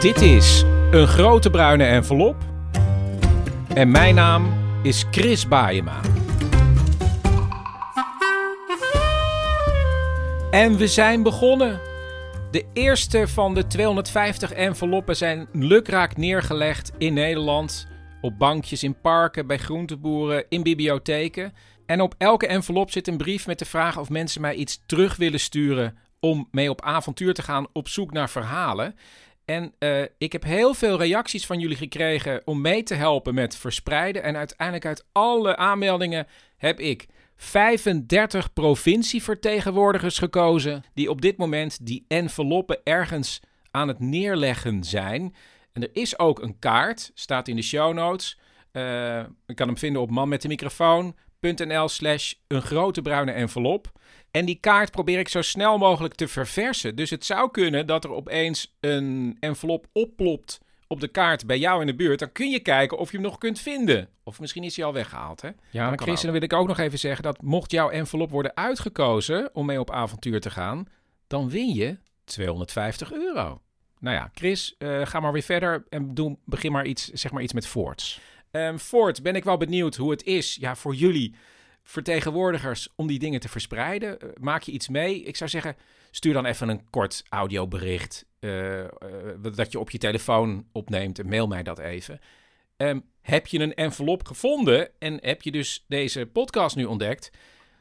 Dit is een grote bruine envelop. En mijn naam is Chris Baayema. En we zijn begonnen. De eerste van de 250 enveloppen zijn lukraak neergelegd in Nederland. Op bankjes, in parken, bij groenteboeren, in bibliotheken. En op elke envelop zit een brief met de vraag of mensen mij iets terug willen sturen om mee op avontuur te gaan op zoek naar verhalen. En uh, ik heb heel veel reacties van jullie gekregen om mee te helpen met verspreiden. En uiteindelijk uit alle aanmeldingen heb ik 35 provincievertegenwoordigers gekozen die op dit moment die enveloppen ergens aan het neerleggen zijn. En er is ook een kaart, staat in de show notes. Uh, ik kan hem vinden op manmetdemicrofoon.nl slash een grote bruine envelop. En die kaart probeer ik zo snel mogelijk te verversen. Dus het zou kunnen dat er opeens een envelop opplopt op de kaart bij jou in de buurt. Dan kun je kijken of je hem nog kunt vinden. Of misschien is hij al weggehaald. Hè? Ja, en Chris, dan wil ik ook nog even zeggen dat mocht jouw envelop worden uitgekozen om mee op avontuur te gaan, dan win je 250 euro. Nou ja, Chris, uh, ga maar weer verder en doe, begin maar iets, zeg maar iets met Forts. Um, ben ik wel benieuwd hoe het is ja, voor jullie vertegenwoordigers om die dingen te verspreiden. Uh, maak je iets mee? Ik zou zeggen, stuur dan even een kort audiobericht uh, uh, dat je op je telefoon opneemt en mail mij dat even. Um, heb je een envelop gevonden en heb je dus deze podcast nu ontdekt?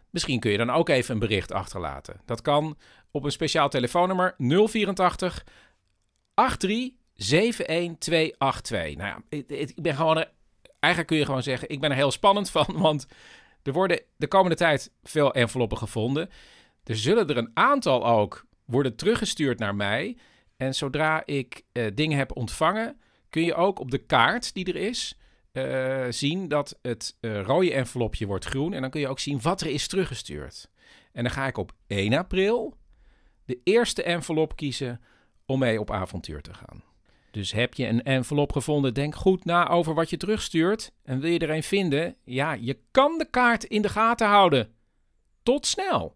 Misschien kun je dan ook even een bericht achterlaten. Dat kan op een speciaal telefoonnummer 084 83 71282. Nou ja, ik, ik ben gewoon er, eigenlijk kun je gewoon zeggen, ik ben er heel spannend van, want er worden de komende tijd veel enveloppen gevonden. Er zullen er een aantal ook worden teruggestuurd naar mij. En zodra ik uh, dingen heb ontvangen, kun je ook op de kaart die er is uh, zien dat het uh, rode envelopje wordt groen. En dan kun je ook zien wat er is teruggestuurd. En dan ga ik op 1 april de eerste envelop kiezen om mee op avontuur te gaan. Dus heb je een envelop gevonden, denk goed na over wat je terugstuurt. En wil je er een vinden? Ja, je kan de kaart in de gaten houden. Tot snel!